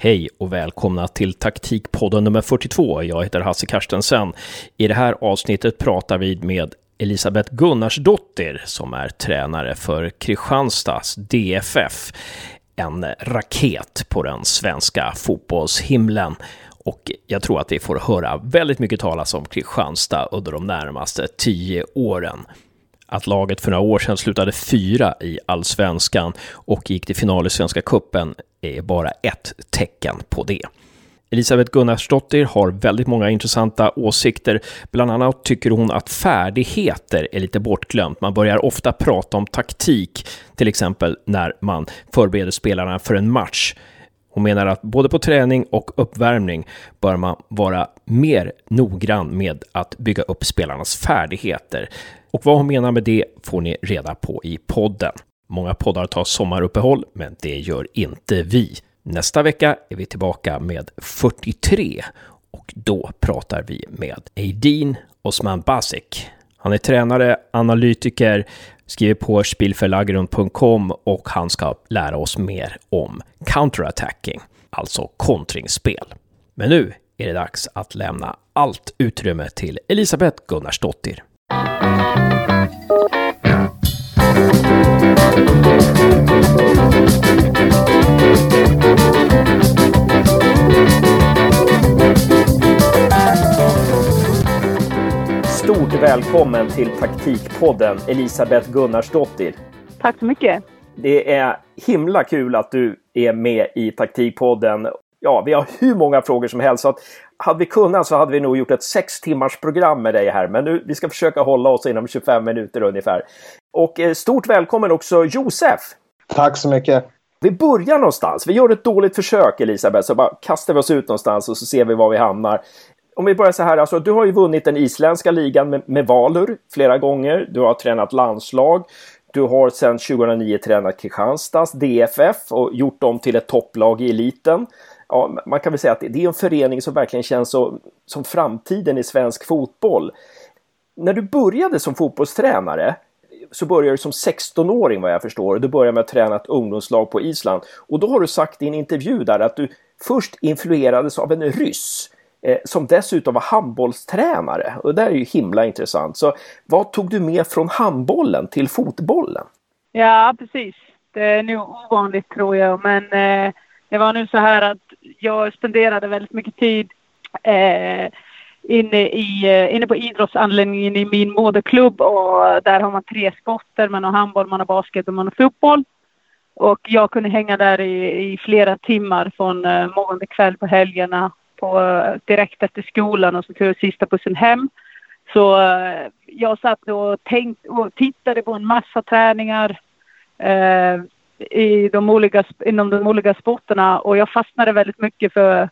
Hej och välkomna till taktikpodden nummer 42. Jag heter Hasse Karstensen. I det här avsnittet pratar vi med Elisabeth Gunnarsdottir som är tränare för Kristianstads DFF. En raket på den svenska fotbollshimlen. Och jag tror att vi får höra väldigt mycket talas om Kristianstad under de närmaste tio åren att laget för några år sedan slutade fyra i allsvenskan och gick till final i Svenska Kuppen är bara ett tecken på det. Elisabeth Gunnarsdottir har väldigt många intressanta åsikter. Bland annat tycker hon att färdigheter är lite bortglömt. Man börjar ofta prata om taktik, till exempel när man förbereder spelarna för en match. Hon menar att både på träning och uppvärmning bör man vara mer noggrann med att bygga upp spelarnas färdigheter. Och vad hon menar med det får ni reda på i podden. Många poddar tar sommaruppehåll, men det gör inte vi. Nästa vecka är vi tillbaka med 43 och då pratar vi med Eidin Osman Basic. Han är tränare, analytiker, skriver på spielverlagerung.com och han ska lära oss mer om counterattacking, alltså kontringsspel. Men nu är det dags att lämna allt utrymme till Elisabeth Gunnarsdottir. Stort välkommen till Taktikpodden, Elisabeth Gunnarsdottir. Tack så mycket. Det är himla kul att du är med i Taktikpodden. Ja, vi har hur många frågor som helst. Så att hade vi kunnat så hade vi nog gjort ett sex timmars program med dig här. Men nu, vi ska försöka hålla oss inom 25 minuter ungefär. Och eh, stort välkommen också Josef! Tack så mycket! Vi börjar någonstans. Vi gör ett dåligt försök Elisabeth, så bara kastar vi oss ut någonstans och så ser vi var vi hamnar. Om vi börjar så här, alltså du har ju vunnit den isländska ligan med, med Valur flera gånger. Du har tränat landslag. Du har sedan 2009 tränat Kristianstads DFF och gjort dem till ett topplag i eliten. Ja, man kan väl säga att det är en förening som verkligen känns så, som framtiden i svensk fotboll. När du började som fotbollstränare så började du som 16-åring vad jag förstår. Du började med att träna ett ungdomslag på Island. Och då har du sagt i en intervju där att du först influerades av en ryss eh, som dessutom var handbollstränare. Och det där är ju himla intressant. Så vad tog du med från handbollen till fotbollen? Ja, precis. Det är nog ovanligt tror jag, men eh, det var nu så här att jag spenderade väldigt mycket tid eh, inne, i, eh, inne på idrottsanläggningen i min moderklubb och där har man tre sporter. Man har handboll, man har basket och man har fotboll. Och jag kunde hänga där i, i flera timmar från eh, morgon till kväll på helgerna på, eh, direkt efter skolan och så tog jag sista bussen hem. Så eh, jag satt och, tänkt, och tittade på en massa träningar eh, i de olika, inom de olika sporterna och jag fastnade väldigt mycket för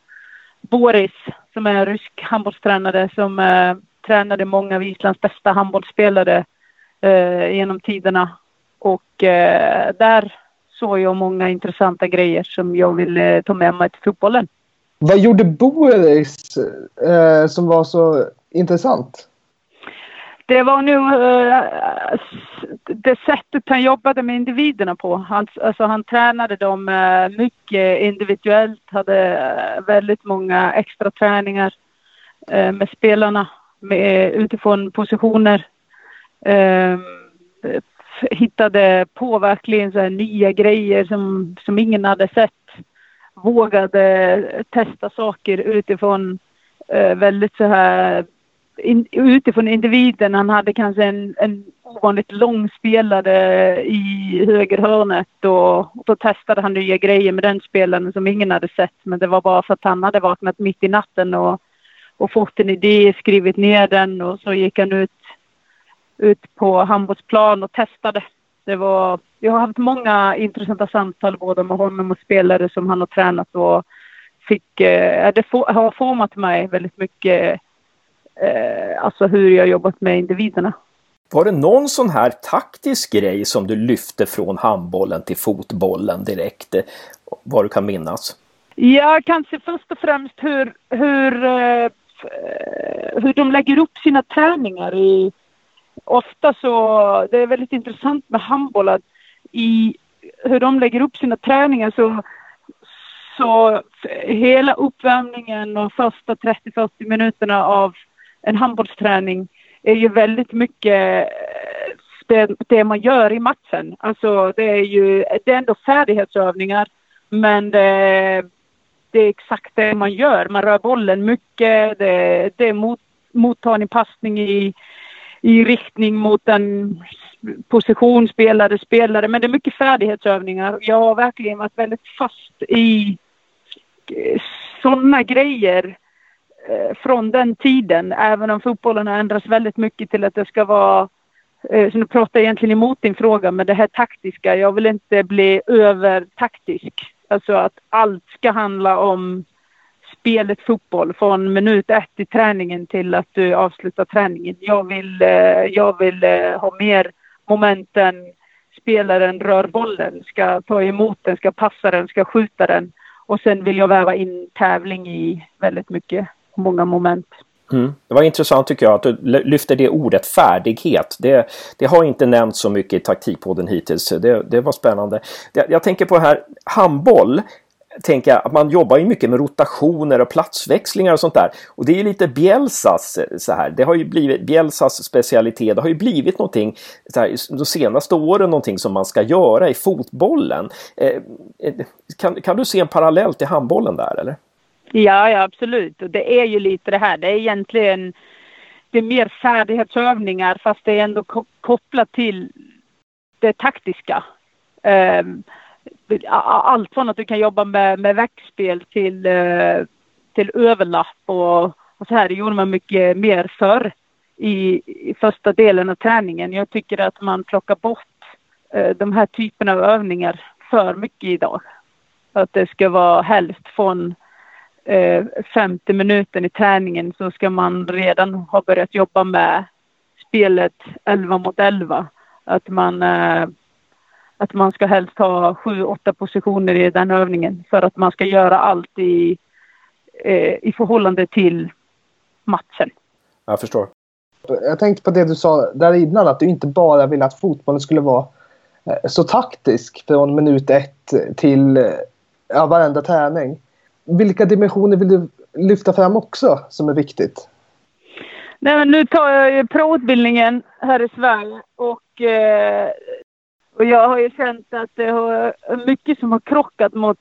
Boris som är en rysk handbollstränare som eh, tränade många av Islands bästa handbollsspelare eh, genom tiderna. Och eh, där såg jag många intressanta grejer som jag ville eh, ta med mig till fotbollen. Vad gjorde Boris eh, som var så intressant? Det var nog uh, det sättet han jobbade med individerna på. Han, alltså han tränade dem uh, mycket individuellt, hade uh, väldigt många extra träningar med spelarna med, utifrån positioner. Ehm, hittade på verkligen så nya grejer som, som ingen hade sett. Vågade testa saker utifrån väldigt så här in, utifrån individen. Han hade kanske en, en ovanligt lång spelare i högerhörnet och, och då testade han nya grejer med den spelaren som ingen hade sett. Men det var bara för att han hade vaknat mitt i natten och, och fått en idé, skrivit ner den och så gick han ut, ut på handbollsplan och testade. Det var, jag har haft många intressanta samtal både med honom och spelare som han har tränat och fick, eh, det har format mig väldigt mycket eh, alltså hur jag jobbat med individerna. Var det någon sån här taktisk grej som du lyfte från handbollen till fotbollen direkt? Eh, vad du kan minnas? Ja, kanske först och främst hur, hur, eh, hur de lägger upp sina träningar. I, ofta så, det är väldigt intressant med handboll att i hur de lägger upp sina träningar så så hela uppvärmningen och första 30-40 minuterna av en handbollsträning är ju väldigt mycket eh, det, det, man gör i matchen. Alltså det är ju, det är ändå färdighetsövningar men det, det är exakt det man gör. Man rör bollen mycket, det, det är mot, mottagning, passning i, i riktning mot en position, spelare, spelare. Men det är mycket färdighetsövningar. Jag har verkligen varit väldigt fast i eh, sådana grejer Eh, från den tiden. Även om fotbollen har ändrats väldigt mycket till att det ska vara eh, så nu pratar jag egentligen emot din fråga, men det här taktiska. Jag vill inte bli övertaktisk. Alltså att allt ska handla om spelet fotboll från minut ett i träningen till att du avslutar träningen. Jag vill, eh, jag vill ha mer momenten spelaren rör bollen, ska ta emot den, ska passa den, ska skjuta den. Och sen vill jag väva in tävling i väldigt mycket, många moment. Mm. Det var intressant tycker jag att du lyfter det ordet färdighet. Det, det har inte nämnts så mycket i taktikpodden hittills. Det, det var spännande. Jag, jag tänker på här handboll tänker jag att man jobbar ju mycket med rotationer och platsväxlingar och sånt där. Och det är ju lite Bielsas eh, så här. Det har ju blivit Bielsas specialitet. Det har ju blivit någonting så här, de senaste åren någonting som man ska göra i fotbollen. Eh, eh kan, kan du se en parallell till handbollen där eller? Ja, ja absolut. Och det är ju lite det här. Det är egentligen det är mer färdighetsövningar fast det är ändå kopplat till det taktiska. Um, allt från att du kan jobba med, med växtspel till, uh, till överlapp och, och så här. Det gjorde man mycket mer förr i, i första delen av träningen. Jag tycker att man plockar bort uh, de här typerna av övningar för mycket idag. Att det ska vara helst från Eh, 50 minuten i träningen så ska man redan ha börjat jobba med spelet 11 mot 11. Att man eh, att man ska helst ha sju, åtta positioner i den övningen för att man ska göra allt i, eh, i förhållande till matchen. Jag förstår. Jag tänkte på det du sa där innan att du inte bara ville att fotbollen skulle vara eh, så taktisk från minut ett till eh, ja, varenda träning. Vilka dimensioner vill du lyfta fram också som är viktigt? Nej, men nu tar jag ju provutbildningen här i Sverige och eh, och jag har ju känt att det har mycket som har krockat mot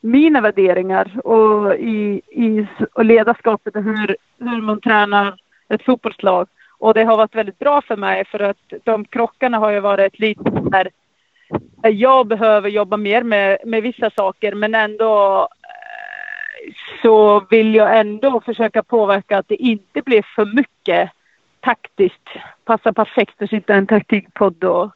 mina värderingar och i, i och ledarskapet och hur, hur man tränar ett fotbollslag. Och det har varit väldigt bra för mig för att de krockarna har ju varit lite där jag behöver jobba mer med, med vissa saker men ändå så vill jag ändå försöka påverka att det inte blir för mycket taktiskt. Passar perfekt att sitta i en taktikpodd och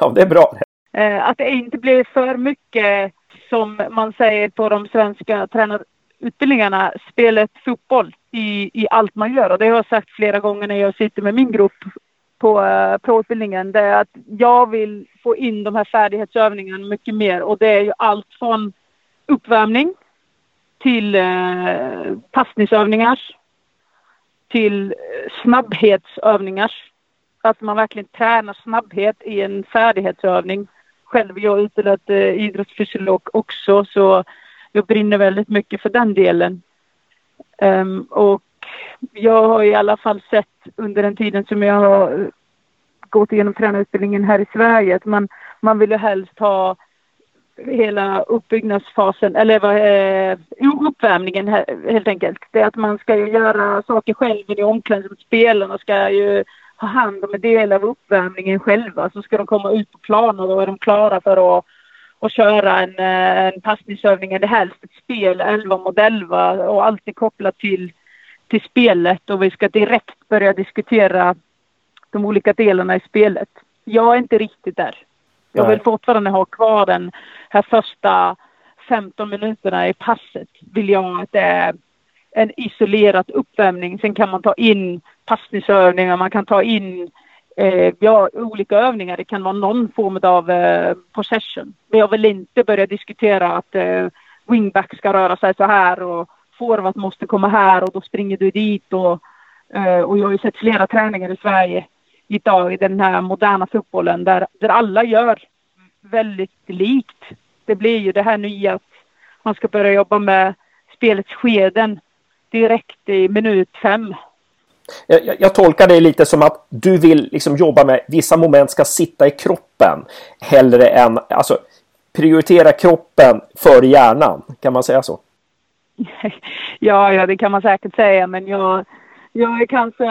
Ja, det är bra. Eh, att det inte blir för mycket som man säger på de svenska tränarutbildningarna, spelet fotboll i, i allt man gör. Och det har jag sagt flera gånger när jag sitter med min grupp på uh, proutbildningen. Det är att jag vill få in de här färdighetsövningarna mycket mer och det är ju allt från uppvärmning till eh, passningsövningar till eh, snabbhetsövningar att man verkligen tränar snabbhet i en färdighetsövning. Själv är jag utbildad eh, idrottsfysiolog också så jag brinner väldigt mycket för den delen. Um, och jag har i alla fall sett under den tiden som jag har gått igenom tränarutbildningen här i Sverige att man, man vill ju helst ha hela uppbyggnadsfasen, eller vad, eh, uppvärmningen helt enkelt. Det är att man ska ju göra saker själv i omklädningsrummet. Spelarna ska ju ha hand om en del av uppvärmningen själva. Så ska de komma ut på planen och då är de klara för att, att köra en, eh, en passningsövning eller helst ett spel 11 mot 11 och alltid kopplat till, till spelet och vi ska direkt börja diskutera de olika delarna i spelet. Jag är inte riktigt där. Jag vill fortfarande ha kvar den här första 15 minuterna i passet. Vill jag att det är en isolerad uppvärmning. Sen kan man ta in passningsövningar, man kan ta in eh, ja, olika övningar. Det kan vara någon form av eh, possession. Men jag vill inte börja diskutera att eh, wingback ska röra sig så här och forward måste komma här och då springer du dit och, eh, och jag har ju sett flera träningar i Sverige idag i den här moderna fotbollen där, där alla gör väldigt likt. Det blir ju det här nya att, man ska börja jobba med spelets skeden direkt i minut fem. Jag, jag, tolkar det lite som att du vill liksom jobba med vissa moment ska sitta i kroppen hellre än alltså prioritera kroppen före hjärnan. Kan man säga så? ja, ja, det kan man säkert säga, men jag, jag är kanske,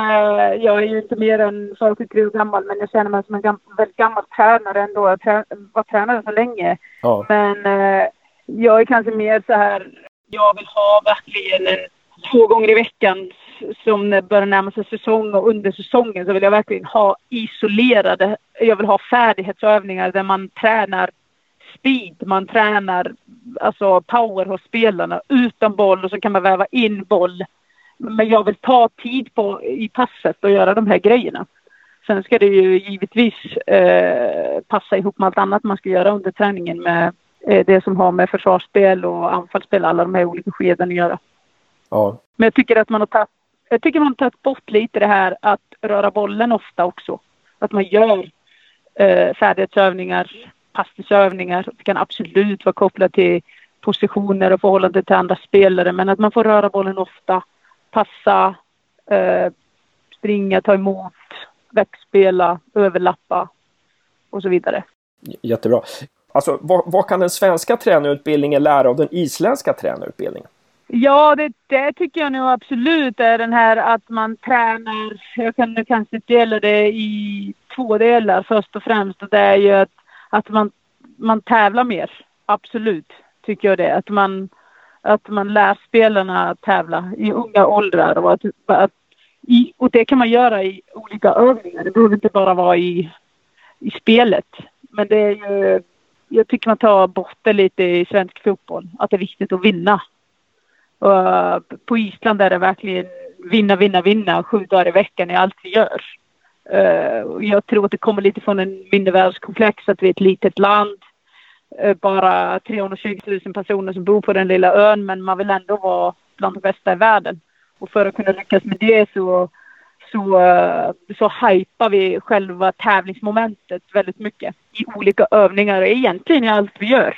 jag är ju inte mer än 43 år gammal, men jag känner mig som en gam, väldigt gammal tränare ändå. Jag trä, var tränare så länge. Ja. Men eh, jag är kanske mer så här, jag vill ha verkligen en, två gånger i veckan som börjar närma sig säsong och under säsongen så vill jag verkligen ha isolerade, jag vill ha färdighetsövningar där man tränar speed, man tränar alltså power hos spelarna utan boll och så kan man väva in boll. Men jag vill ta tid på i passet och göra de här grejerna. Sen ska det ju givetvis eh, passa ihop med allt annat man ska göra under träningen med eh, det som har med försvarsspel och anfallsspel, alla de här olika skeden att göra. Ja. Men jag tycker att man har tagit, jag tycker man har tagit bort lite det här att röra bollen ofta också. Att man gör eh, färdighetsövningar passningsövningar. Det kan absolut vara kopplat till positioner och förhållande till andra spelare men att man får röra bollen ofta, passa, eh, springa, ta emot, växtspela, överlappa och så vidare. Jättebra. Alltså, vad, vad, kan den svenska tränarutbildningen lära av den isländska tränarutbildningen? Ja, det, det, tycker jag nog absolut är den här att man tränar. Jag kan nu kanske dela det i två delar först och främst. Och det är ju att att man, man tävlar mer. Absolut, tycker jag det. Att man, att man lär spelarna att tävla i unga åldrar. Och, att, att i, och det kan man göra i olika övningar. Det behöver inte bara vara i, i spelet. Men det är ju, jag tycker man tar bort det lite i svensk fotboll. Att det är viktigt att vinna. Och på Island är det verkligen vinna, vinna, vinna sju dagar i veckan i allt vi gör. Eh, jag tror att det kommer lite från en mindervärdeskomplex att vi är ett litet land. Eh, bara 320 000 personer som bor på den lilla ön men man vill ändå vara bland de bästa i världen. Och för att kunna lyckas med det så, så, eh, så hypar vi själva tävlingsmomentet väldigt mycket i olika övningar och egentligen i allt vi gör.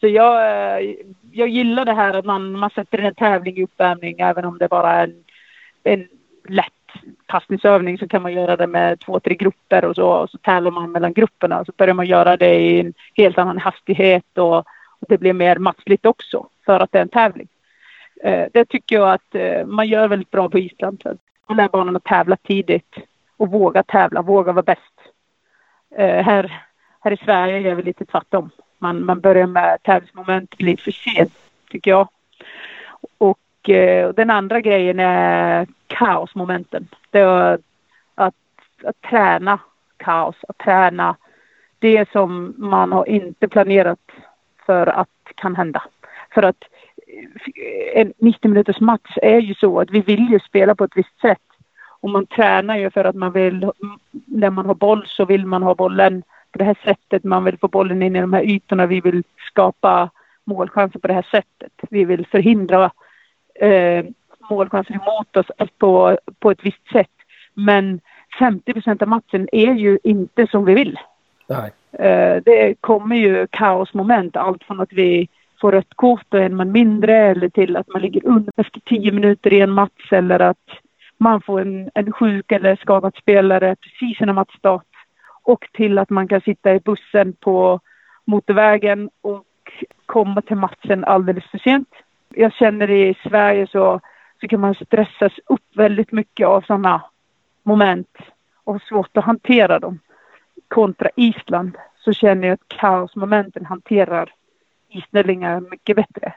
Så jag, eh, jag gillar det här att man, man sätter en tävling i uppvärmning även om det bara är en, en lätt passningsövning så kan man göra det med två, tre grupper och så, och så tävlar man mellan grupperna. Så börjar man göra det i en helt annan hastighet och, och det blir mer matchligt också för att det är en tävling. Eh, det tycker jag att eh, man gör väldigt bra på Island. Man lär barnen att tävla tidigt och våga tävla, våga vara bäst. Eh, här, här i Sverige gör vi lite tvärtom. Man, man börjar med tävlingsmoment lite för sent, tycker jag. Eh, den andra grejen är kaosmomenten. Det är att, att träna kaos, att träna det som man har inte planerat för att kan hända. För att eh, en 90 minuters match är ju så att vi vill ju spela på ett visst sätt. Och man tränar ju för att man vill, när man har boll så vill man ha bollen på det här sättet. Man vill få bollen in i de här ytorna. Vi vill skapa målchanser på det här sättet. Vi vill förhindra eh, målchanser emot oss på, på ett visst sätt. Men 50 procent av matchen är ju inte som vi vill. Nej. Eh, det kommer ju kaosmoment, allt från att vi får rött kort och en man mindre eller till att man ligger under efter tio minuter i en match eller att man får en, en sjuk eller skadad spelare precis innan matchstart och till att man kan sitta i bussen på motorvägen och komma till matchen alldeles för sent jag känner i Sverige så, så kan man stressas upp väldigt mycket av sådana moment och ha svårt att hantera dem. Kontra Island så känner jag att kaosmomenten hanterar islänningar mycket bättre.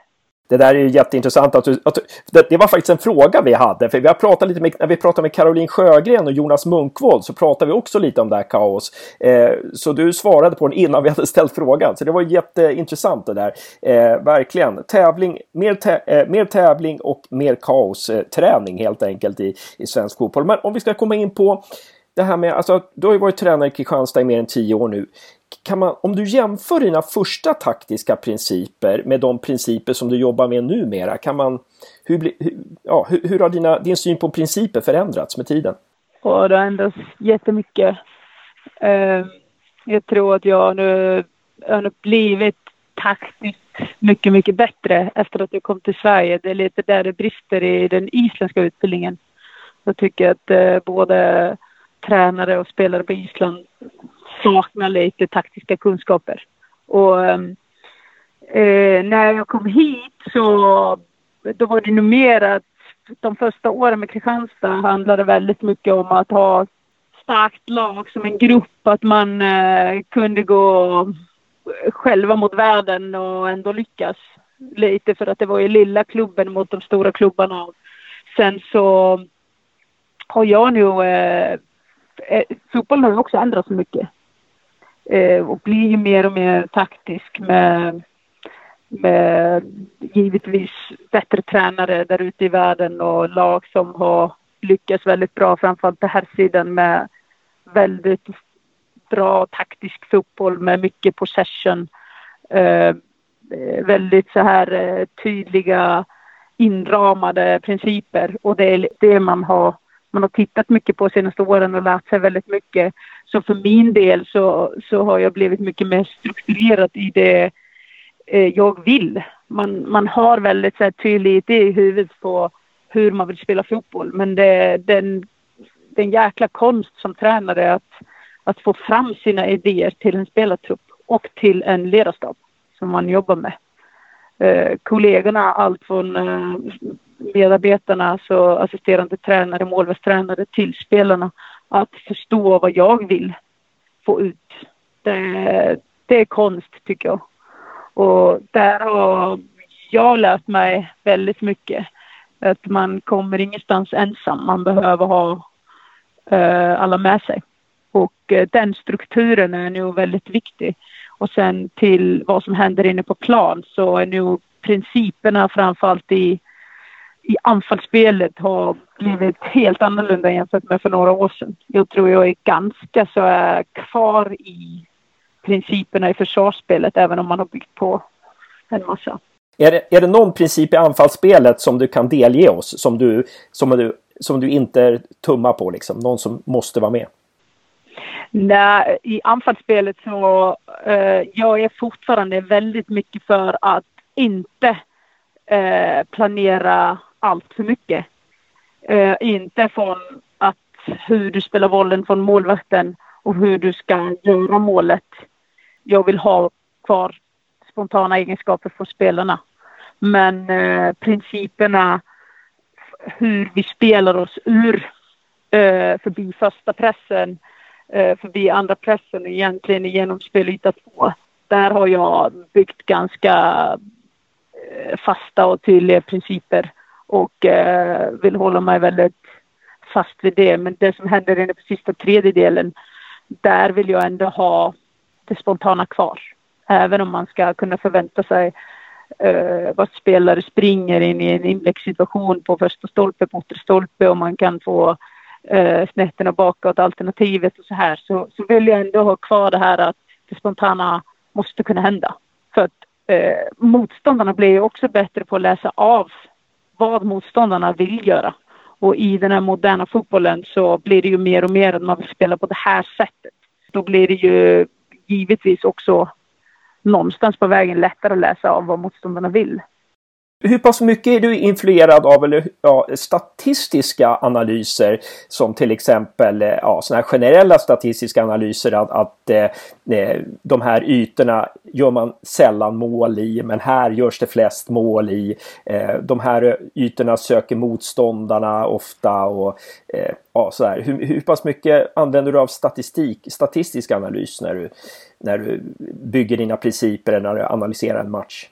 Det där är ju jätteintressant. Att du, att det, det, var faktiskt en fråga vi hade. För vi har pratat lite med, när vi pratade med Caroline Sjögren och Jonas Munkvold så pratade vi också lite om det här kaos. Eh, så du svarade på den innan vi hade ställt frågan. Så det var jätteintressant det där. Eh, verkligen. Tävling, mer, tä, eh, mer tävling och mer kaosträning eh, helt enkelt i, i svensk fotboll. Men om vi ska komma in på det här med, alltså du har ju varit tränare i Kristianstad i mer än tio år nu kan man, om du jämför dina första taktiska principer med de principer som du jobbar med numera, kan man, hur, bli, hur, ja, hur, hur har dina, din syn på principer förändrats med tiden? Och det har ändrats jättemycket. Eh, jag tror att jag nu har blivit taktiskt mycket, mycket bättre efter att jag kom till Sverige. Det är lite där det brister i den isländska utbildningen. Jag tycker att eh, både tränare och spelare på Island saknar lite taktiska kunskaper. Och ehm, eh, när jag kom hit så då var det nog mer att de första åren med Kristianstad handlade väldigt mycket om att ha starkt lag som en grupp, att man eh, kunde gå själva mot världen och ändå lyckas lite för att det var ju lilla klubben mot de stora klubbarna. Sen så har jag nu, eh, eh fotbollen har ju också ändrats mycket Eh, och blir ju mer och mer taktisk med, med givetvis bättre tränare där ute i världen och lag som har lyckats väldigt bra, framförallt på här sidan med väldigt bra taktisk fotboll med mycket possession. Eh, väldigt så här eh, tydliga inramade principer och det är det man har, man har tittat mycket på senaste åren och lärt sig väldigt mycket. Så för min del så, så har jag blivit mycket mer strukturerad i det eh, jag vill. Man, man har väldigt så här, tydlig idé i huvudet på hur man vill spela fotboll men det, den, den är en jäkla konst som tränare att att få fram sina idéer till en spelartrupp och till en ledarstab som man jobbar med. Eh, kollegorna, allt från eh, medarbetarna, alltså assisterande tränare, målvaktstränare till spelarna, att förstå vad jag vill få ut. Det, det är konst tycker jag. Och där har jag lärt mig väldigt mycket. Att man kommer ingenstans ensam. Man behöver ha eh, alla med sig. Och eh, den strukturen är nog väldigt viktig. Och sen till vad som händer inne på plan så är nog principerna framförallt i, i anfallsspelet har blivit helt annorlunda jämfört med för några år sedan. Jag tror jag är ganska så är kvar i principerna i försvarsspelet även om man har byggt på en massa. Är det, är det någon princip i anfallsspelet som du kan delge oss som du, som du, som du inte tummar på liksom? Någon som måste vara med? Nej, i anfallsspelet så eh, jag är fortfarande väldigt mycket för att inte eh, planera allt för mycket. Eh, inte från att hur du spelar bollen från målvakten och hur du ska göra målet. Jag vill ha kvar spontana egenskaper från spelarna. Men eh, principerna hur vi spelar oss ur eh, förbi första pressen eh, förbi andra pressen egentligen genom spelyta två. Där har jag byggt ganska eh, fasta och tydliga principer och eh, vill hålla mig väldigt fast vid det. Men det som händer inne på sista tredjedelen, där vill jag ändå ha det spontana kvar. Även om man ska kunna förvänta sig eh, vad spelare springer in i en inläggssituation på första stolpe, på stolpe och man kan få eh, snetterna bakåt, alternativet och så här, så, så vill jag ändå ha kvar det här att det spontana måste kunna hända. För att eh, motståndarna blir ju också bättre på att läsa av vad motståndarna vill göra. Och i den här moderna fotbollen så blir det ju mer och mer att man vill spela på det här sättet. Då blir det ju givetvis också någonstans på vägen lättare att läsa av vad motståndarna vill hur pass mycket är du influerad av eller, ja, statistiska analyser som till exempel eh, ja, såna här generella statistiska analyser att, att eh, eh, de här ytorna gör man sällan mål i men här görs det flest mål i. Eh, de här eh, ytorna söker motståndarna ofta och eh, ja, så här. Hur, hur pass mycket använder du av statistik, statistisk analys när du, när du bygger dina principer eller när du analyserar en match?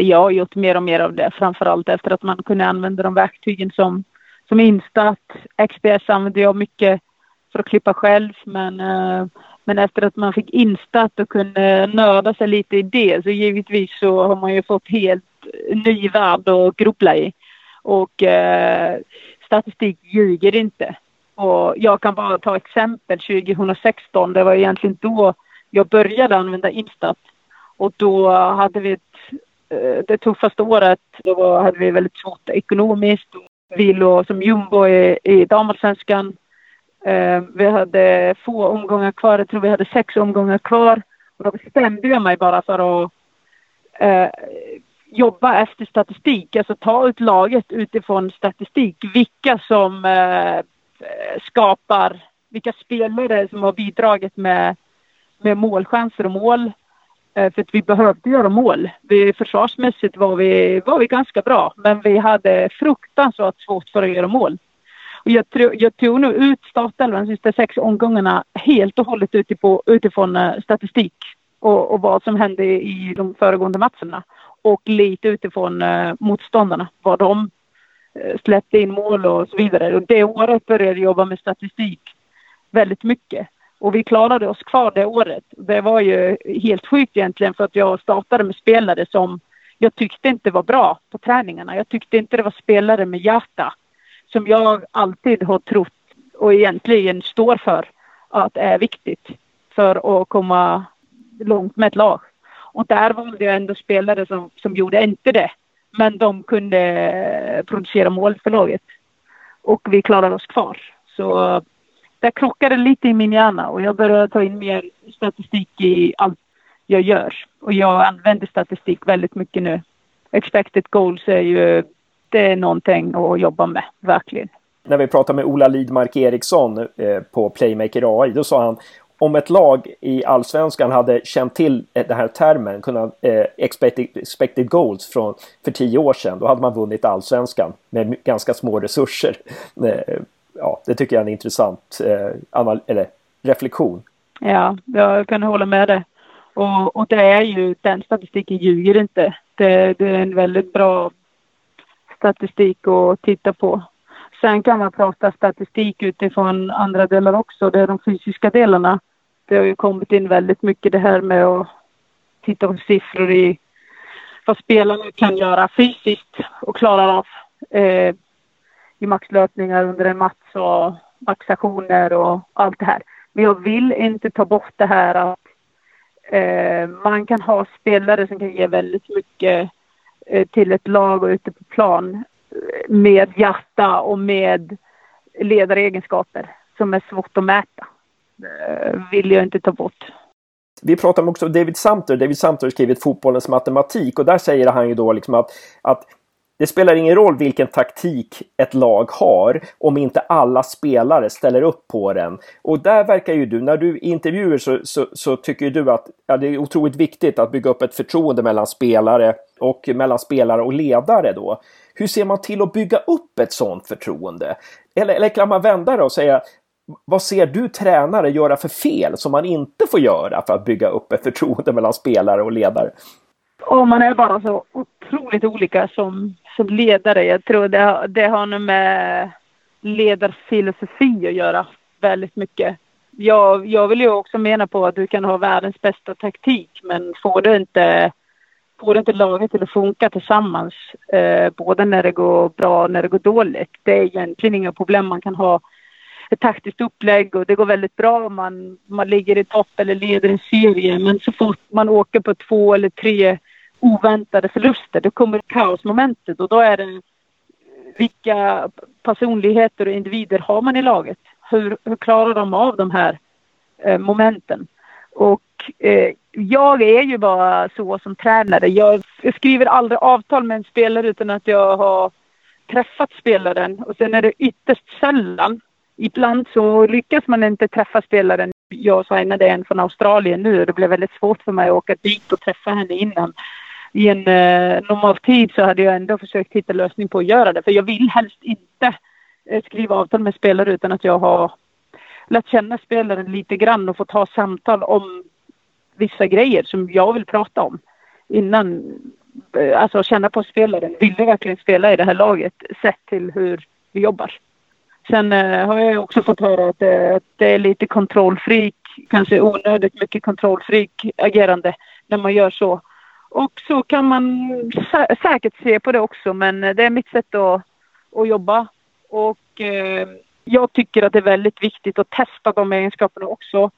Jag har gjort mer och mer av det, framförallt efter att man kunde använda de verktygen som, som Instat. XPS använde jag mycket för att klippa själv, men, eh, men efter att man fick Instat och kunde nörda sig lite i det så givetvis så har man ju fått helt ny värld att grubbla i. Och eh, statistik ljuger inte. Och jag kan bara ta exempel 2016, det var egentligen då jag började använda Instat. Och då hade vi ett Eh, det tuffaste året då hade vi väldigt svårt ekonomiskt. Vi låg som jumbo i, i damallsvenskan. Eh, vi hade få omgångar kvar. Jag tror vi hade sex omgångar kvar. Och då bestämde jag mig bara för att eh, jobba efter statistik, alltså ta ut laget utifrån statistik. Vilka som eh, skapar, vilka spelare som har bidragit med, med målchanser och mål. Eh, för att vi behövde göra mål. Vi, försvarsmässigt var vi, var vi ganska bra, men vi hade fruktansvärt svårt för att göra mål. Och jag, jag tog nu ut startelvan de sista sex omgångarna helt och hållet utifrån, utifrån statistik och, och, vad som hände i de föregående matcherna. Och lite utifrån uh, motståndarna, vad de uh, släppte in mål och så vidare. Och det året började jag jobba med statistik väldigt mycket. Och vi klarade oss kvar det året. Det var ju helt sjukt egentligen för att jag startade med spelare som jag tyckte inte var bra på träningarna. Jag tyckte inte det var spelare med hjärta som jag alltid har trott och egentligen står för att är viktigt för att komma långt med ett lag. Och där valde jag ändå spelare som, som gjorde inte det. Men de kunde producera mål för laget. Och vi klarade oss kvar. Så där krockade lite i min hjärna och jag började ta in mer statistik i allt jag gör. Och jag använder statistik väldigt mycket nu. Expected goals är ju det är någonting att jobba med, verkligen. När vi pratade med Ola Lidmark Eriksson eh, på Playmaker AI, då sa han om ett lag i allsvenskan hade känt till eh, den här termen, kunnat, eh, expected, expected goals från, för tio år sedan, då hade man vunnit allsvenskan med ganska små resurser. Eh, Ja, det tycker jag är en intressant eh, eller, reflektion. Ja, jag kan hålla med dig. Och, och det är ju, den statistiken ljuger inte. Det, det är en väldigt bra statistik att titta på. Sen kan man prata statistik utifrån andra delar också. Det är de fysiska delarna. Det har ju kommit in väldigt mycket det här med att titta på siffror i vad spelarna kan göra fysiskt och klarar av eh, i maxlöpningar under en match och maxaktioner och allt det här. Men jag vill inte ta bort det här att eh, man kan ha spelare som kan ge väldigt mycket Eh, till ett lag och ute på plan eh, med hjärta och med ledaregenskaper som är svårt att mäta. Det vill jag inte ta bort. Vi pratar också om David Samter. David Samter har skrivit Fotbollens matematik och där säger han ju då liksom att, att det spelar ingen roll vilken taktik ett lag har om inte alla spelare ställer upp på den. Och där verkar ju du, när du intervjuer så, så, så tycker du att ja, det är otroligt viktigt att bygga upp ett förtroende mellan spelare och mellan spelare och ledare då. Hur ser man till att bygga upp ett sådant förtroende? Eller, eller kan man vända det och säga vad ser du tränare göra för fel som man inte får göra för att bygga upp ett förtroende mellan spelare och ledare? Och man är bara så otroligt olika som, som ledare. Jag tror det, det har nog med ledarfilosofi att göra väldigt mycket. Jag, jag vill ju också mena på att du kan ha världens bästa taktik men får du inte, får du inte laget till att funka tillsammans eh, både när det går bra och när det går dåligt. Det är egentligen inga problem. Man kan ha ett taktiskt upplägg och det går väldigt bra om man, man ligger i topp eller leder en serie. Men så fort man åker på två eller tre oväntade förluster. Då kommer kaosmomentet och då är det vilka personligheter och individer har man i laget? Hur, hur klarar de av de här eh, momenten? Och eh, jag är ju bara så som tränare. Jag, jag, skriver aldrig avtal med en spelare utan att jag har träffat spelaren och sen är det ytterst sällan. Ibland så lyckas man inte träffa spelaren. Jag signade en från Australien nu och det blev väldigt svårt för mig att åka dit och träffa henne innan i en eh, normal tid så hade jag ändå försökt hitta lösning på att göra det. För jag vill helst inte eh, skriva avtal med spelare utan att jag har lärt känna spelaren lite grann och fått ha samtal om vissa grejer som jag vill prata om innan. Eh, alltså känna på spelaren. Vill du verkligen spela i det här laget sett till hur vi jobbar? Sen eh, har jag också fått höra att, eh, att det är lite kontrollfreak, kanske onödigt mycket kontrollfreak agerande när man gör så. Och så kan man sä säkert se på det också men det är mitt sätt att, att jobba. Och eh, jag tycker att det är väldigt viktigt att testa de egenskaperna också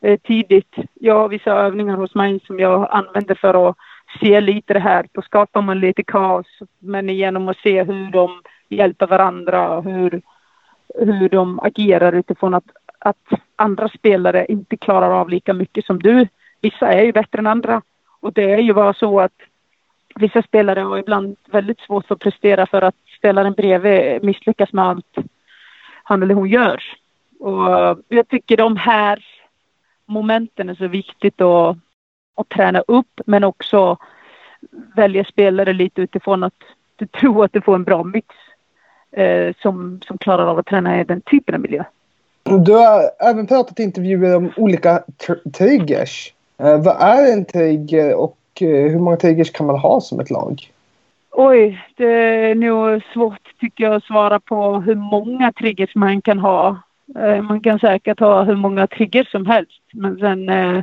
eh, tidigt. Jag har vissa övningar hos mig som jag använder för att se lite det här. Då skapar man lite kaos men genom att se hur de hjälper varandra och hur, hur de agerar utifrån att, att andra spelare inte klarar av lika mycket som du. Vissa är ju bättre än andra och det är ju bara så att vissa spelare har ibland väldigt svårt att prestera för att spelaren bredvid misslyckas med allt han eller hon gör. Och jag tycker de här momenten är så viktigt att, att träna upp men också välja spelare lite utifrån att du tror att du får en bra mix eh, som, som klarar av att träna i den typen av miljö. Du har även pratat i intervjuer om olika tr triggers. Eh, vad är en trigger och eh, hur många triggers kan man ha som ett lag? Oj, det är nog svårt tycker jag att svara på hur många triggers man kan ha. Eh, man kan säkert ha hur många triggers som helst men sen eh,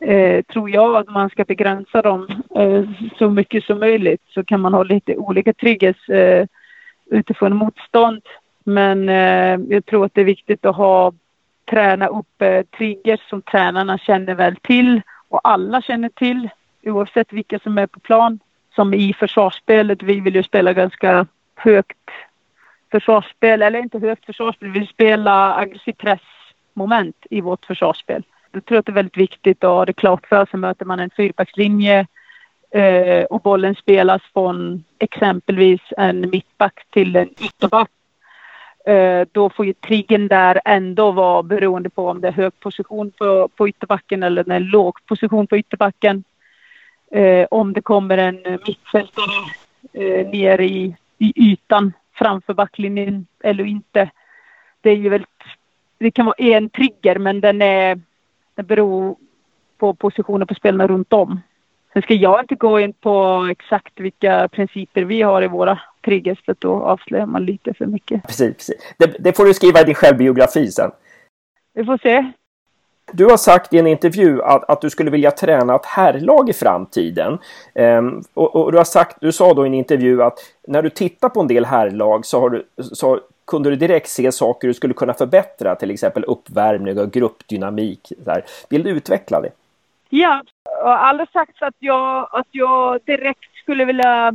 eh, tror jag att man ska begränsa dem eh, så mycket som möjligt så kan man ha lite olika triggers eh, utifrån motstånd. Men eh, jag tror att det är viktigt att ha träna upp eh, triggers som tränarna känner väl till och alla känner till oavsett vilka som är på plan. Som i försvarsspelet, vi vill ju spela ganska högt försvarsspel, eller inte högt försvarsspel, vi vill spela aggressiv pressmoment i vårt försvarsspel. Jag tror att det är väldigt viktigt att ha det klart för sig. Möter man en fyrbackslinje eh, och bollen spelas från exempelvis en mittback till en ytterback Eh, då får ju triggern där ändå vara beroende på om det är hög position på, på ytterbacken eller en låg position på ytterbacken. Eh, om det kommer en mittfältare eh, ner i, i ytan framför backlinjen eller inte. Det är ju väldigt, det kan vara en trigger men den är det beror på positionen på spelarna runt om. Sen ska jag inte gå in på exakt vilka principer vi har i våra triggers för då avslöjar man lite för mycket. Precis, precis. Det, det, får du skriva i din självbiografi sen. Vi får se. Du har sagt i en intervju att, att du skulle vilja träna ett herrlag i framtiden. Um, och, och, du har sagt, du sa då i en intervju att när du tittar på en del herrlag så, har du, så kunde du direkt se saker du skulle kunna förbättra, till exempel uppvärmning och gruppdynamik. Där. Vill du utveckla det? Ja, jag har aldrig sagt att jag, att jag direkt skulle vilja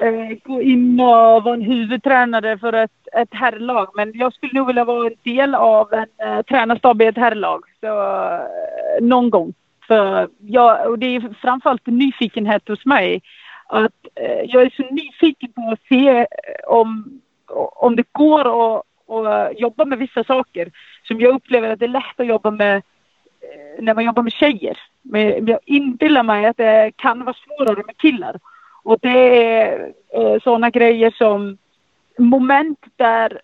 Eh, gå in och vara en huvudtränare för ett, ett herrlag. Men jag skulle nog vilja vara en del av en eh, tränarstab i ett herrlag. Så, eh, någon gång. För jag, och det är framförallt nyfikenhet hos mig. Att eh, jag är så nyfiken på att se eh, om om det går att, att jobba med vissa saker som jag upplever att det är lätt att jobba med eh, när man jobbar med tjejer. Men jag inbillar mig att det kan vara svårare med killar. Och det är eh, sådana grejer som moment där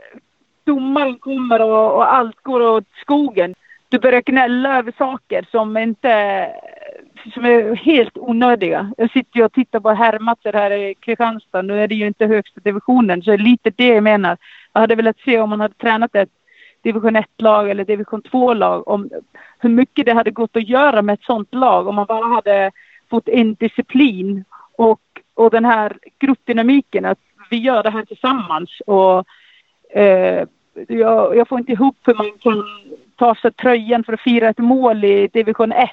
domaren kommer och, och, allt går åt skogen. Du börjar gnälla över saker som inte som är helt onödiga. Jag sitter ju och tittar på herrmatcher här i Kristianstad. Nu är det ju inte högsta divisionen, så det är lite det jag menar. Jag hade velat se om man hade tränat ett division 1-lag eller division 2-lag, om hur mycket det hade gått att göra med ett sånt lag om man bara hade fått en disciplin och, och den här gruppdynamiken, att vi gör det här tillsammans. Och, eh, jag, jag får inte ihop hur man kan ta sig tröjan för att fira ett mål i division 1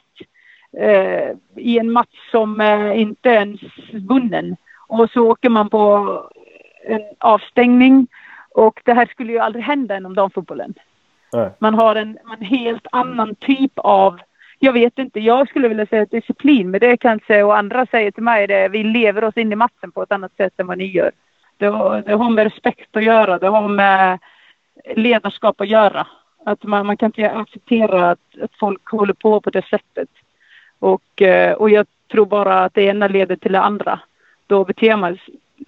eh, i en match som eh, inte ens vunnen. Och så åker man på en avstängning och det här skulle ju aldrig hända inom damfotbollen. Man har en, en helt annan typ av jag vet inte, jag skulle vilja säga disciplin, men det kanske och andra säger till mig det, vi lever oss in i matchen på ett annat sätt än vad ni gör. Det har, det har med respekt att göra, det har med ledarskap att göra. Att man, man kan inte acceptera att, att folk håller på på det sättet. Och, eh, och jag tror bara att det ena leder till det andra. Då beter man,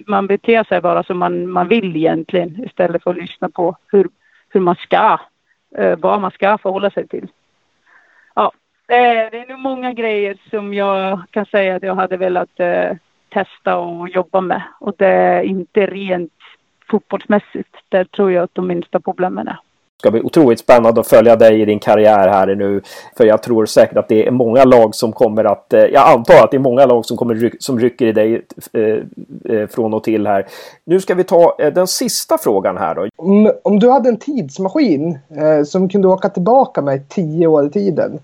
man beter sig bara som man, man vill egentligen istället för att lyssna på hur, hur man ska, eh, vad man ska förhålla sig till. Ja, det är, det är nog många grejer som jag kan säga att jag hade velat eh, testa och jobba med. Och det är inte rent fotbollsmässigt. Där tror jag att de minsta problemen är ska bli otroligt spännande att följa dig i din karriär här nu. För jag tror säkert att det är många lag som kommer att... Eh, jag antar att det är många lag som kommer som rycker i dig eh, eh, från och till här. Nu ska vi ta eh, den sista frågan här då. Om, om du hade en tidsmaskin eh, som kunde åka tillbaka med tio år i tiden.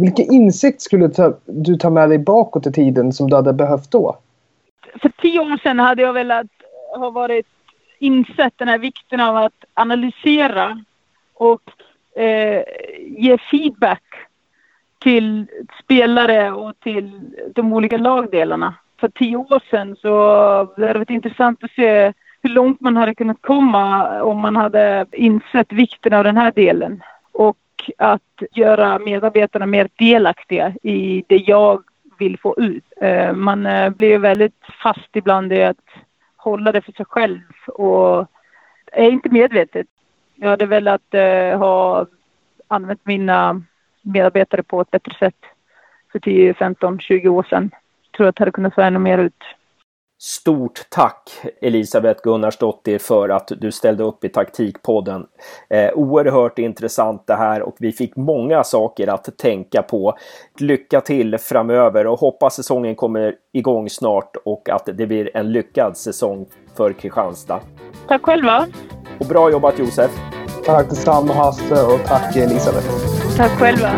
Vilken insikt skulle ta, du ta med dig bakåt i tiden som du hade behövt då? För tio år sedan hade jag velat ha varit insett den här vikten av att analysera och eh, ge feedback till spelare och till de olika lagdelarna. för tio år sedan så det hade varit intressant att se hur långt man hade kunnat komma om man hade insett vikten av den här delen. Och att göra medarbetarna mer delaktiga i det jag vill få ut. Eh, man eh, blir väldigt fast ibland i att hålla det för sig själv och är inte medvetet. Jag hade velat eh, ha använt mina medarbetare på ett bättre sätt för 10, 15, 20 år sedan. Jag tror att det hade kunnat få ännu mer ut. Stort tack Elisabeth Gunnarsdottir för att du ställde upp i Taktikpodden. Eh, oerhört intressant det här och vi fick många saker att tänka på. Lycka till framöver och hoppas säsongen kommer igång snart och att det blir en lyckad säsong för Kristianstad. Tack själva! Och bra jobbat Josef! Tack detsamma Hasse och tack Elisabeth! Tack själva!